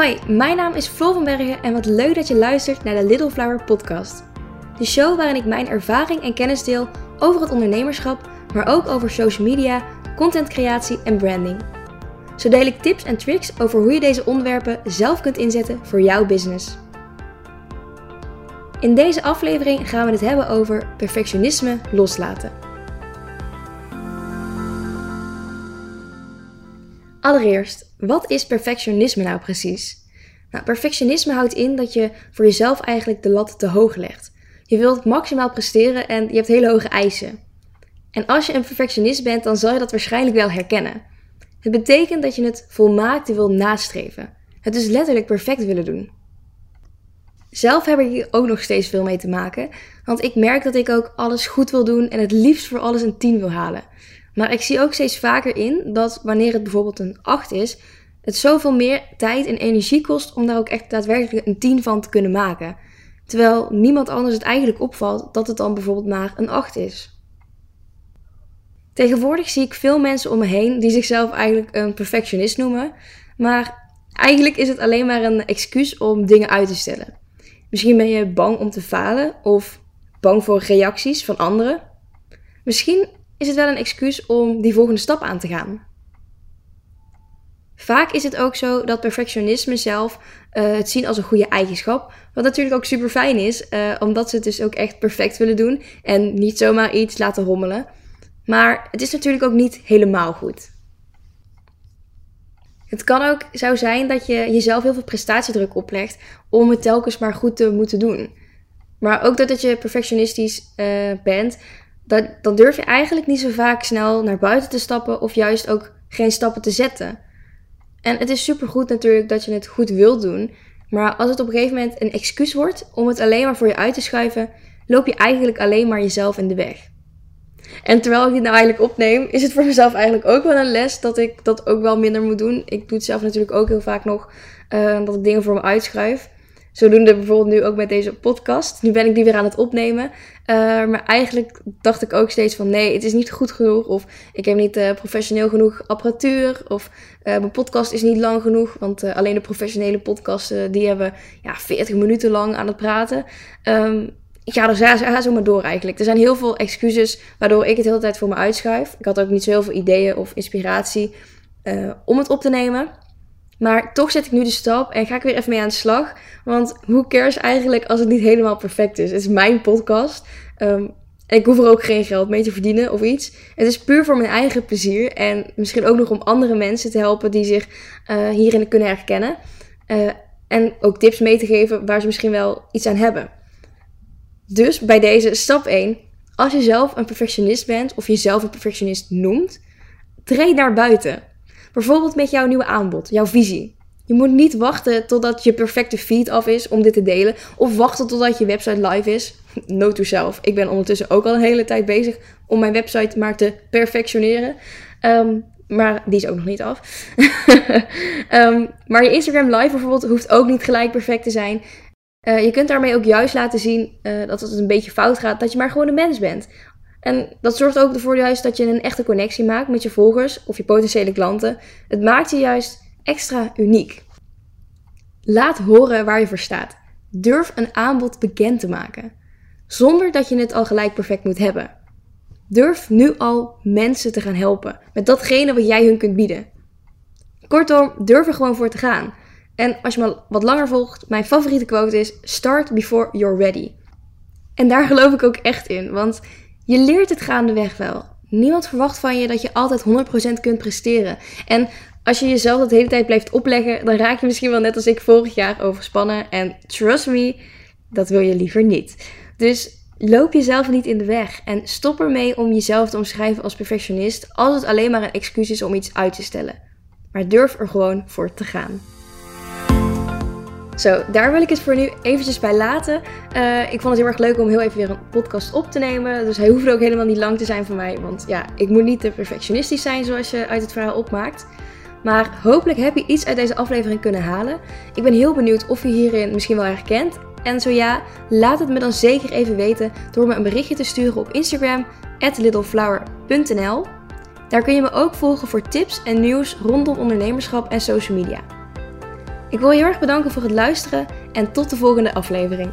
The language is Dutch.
Hoi, mijn naam is Flo van Bergen en wat leuk dat je luistert naar de Little Flower podcast. De show waarin ik mijn ervaring en kennis deel over het ondernemerschap, maar ook over social media, contentcreatie en branding. Zo deel ik tips en tricks over hoe je deze onderwerpen zelf kunt inzetten voor jouw business. In deze aflevering gaan we het hebben over perfectionisme loslaten. Allereerst, wat is perfectionisme nou precies? Nou, perfectionisme houdt in dat je voor jezelf eigenlijk de lat te hoog legt. Je wilt maximaal presteren en je hebt hele hoge eisen. En als je een perfectionist bent, dan zal je dat waarschijnlijk wel herkennen. Het betekent dat je het volmaakte wil nastreven. Het is letterlijk perfect willen doen. Zelf heb ik hier ook nog steeds veel mee te maken, want ik merk dat ik ook alles goed wil doen en het liefst voor alles een 10 wil halen. Maar ik zie ook steeds vaker in dat wanneer het bijvoorbeeld een 8 is, het zoveel meer tijd en energie kost om daar ook echt daadwerkelijk een 10 van te kunnen maken. Terwijl niemand anders het eigenlijk opvalt dat het dan bijvoorbeeld maar een 8 is. Tegenwoordig zie ik veel mensen om me heen die zichzelf eigenlijk een perfectionist noemen, maar eigenlijk is het alleen maar een excuus om dingen uit te stellen. Misschien ben je bang om te falen of bang voor reacties van anderen. Misschien is het wel een excuus om die volgende stap aan te gaan. Vaak is het ook zo dat perfectionisme zelf uh, het zien als een goede eigenschap. Wat natuurlijk ook super fijn is, uh, omdat ze het dus ook echt perfect willen doen en niet zomaar iets laten rommelen. Maar het is natuurlijk ook niet helemaal goed. Het kan ook zo zijn dat je jezelf heel veel prestatiedruk oplegt om het telkens maar goed te moeten doen. Maar ook doordat je perfectionistisch uh, bent, dan durf je eigenlijk niet zo vaak snel naar buiten te stappen of juist ook geen stappen te zetten. En het is supergoed natuurlijk dat je het goed wilt doen, maar als het op een gegeven moment een excuus wordt om het alleen maar voor je uit te schuiven, loop je eigenlijk alleen maar jezelf in de weg. En terwijl ik dit nou eigenlijk opneem, is het voor mezelf eigenlijk ook wel een les dat ik dat ook wel minder moet doen. Ik doe het zelf natuurlijk ook heel vaak nog, uh, dat ik dingen voor me uitschuif. Zodoende bijvoorbeeld nu ook met deze podcast. Nu ben ik die weer aan het opnemen. Uh, maar eigenlijk dacht ik ook steeds van nee, het is niet goed genoeg. Of ik heb niet uh, professioneel genoeg apparatuur. Of uh, mijn podcast is niet lang genoeg. Want alleen de professionele podcasten die hebben ja, 40 minuten lang aan het praten. Um, ik ga er zo maar door eigenlijk. Er zijn heel veel excuses waardoor ik het de hele tijd voor me uitschuif. Ik had ook niet zo heel veel ideeën of inspiratie om het op te nemen. Maar toch zet ik nu de stap en ga ik weer even mee aan de slag. Want hoe cares eigenlijk als het niet helemaal perfect is? Het is mijn podcast. En ik hoef er ook geen geld mee te verdienen of iets. Het is puur voor mijn eigen plezier. En misschien ook nog om andere mensen te helpen die zich uh, hierin kunnen herkennen. Uh, en ook tips mee te geven waar ze misschien wel iets aan hebben. Dus bij deze stap 1. Als je zelf een perfectionist bent of jezelf een perfectionist noemt, treed naar buiten. Bijvoorbeeld met jouw nieuwe aanbod, jouw visie. Je moet niet wachten totdat je perfecte feed af is om dit te delen. Of wachten totdat je website live is. Note to self. Ik ben ondertussen ook al een hele tijd bezig om mijn website maar te perfectioneren. Um, maar die is ook nog niet af. um, maar je Instagram live bijvoorbeeld hoeft ook niet gelijk perfect te zijn. Uh, je kunt daarmee ook juist laten zien uh, dat het een beetje fout gaat, dat je maar gewoon een mens bent. En dat zorgt ook ervoor juist dat je een echte connectie maakt met je volgers of je potentiële klanten. Het maakt je juist extra uniek. Laat horen waar je voor staat. Durf een aanbod bekend te maken. Zonder dat je het al gelijk perfect moet hebben. Durf nu al mensen te gaan helpen met datgene wat jij hun kunt bieden. Kortom, durf er gewoon voor te gaan. En als je me wat langer volgt, mijn favoriete quote is: Start before you're ready. En daar geloof ik ook echt in, want je leert het gaandeweg wel. Niemand verwacht van je dat je altijd 100% kunt presteren. En als je jezelf dat de hele tijd blijft opleggen, dan raak je misschien wel net als ik vorig jaar overspannen. En trust me, dat wil je liever niet. Dus loop jezelf niet in de weg en stop ermee om jezelf te omschrijven als perfectionist als het alleen maar een excuus is om iets uit te stellen. Maar durf er gewoon voor te gaan. Zo, daar wil ik het voor nu eventjes bij laten. Uh, ik vond het heel erg leuk om heel even weer een podcast op te nemen. Dus hij hoeft ook helemaal niet lang te zijn voor mij. Want ja, ik moet niet te perfectionistisch zijn zoals je uit het verhaal opmaakt. Maar hopelijk heb je iets uit deze aflevering kunnen halen. Ik ben heel benieuwd of je hierin misschien wel herkent. En zo ja, laat het me dan zeker even weten door me een berichtje te sturen op Instagram, littleflower.nl. Daar kun je me ook volgen voor tips en nieuws rondom ondernemerschap en social media. Ik wil je heel erg bedanken voor het luisteren en tot de volgende aflevering.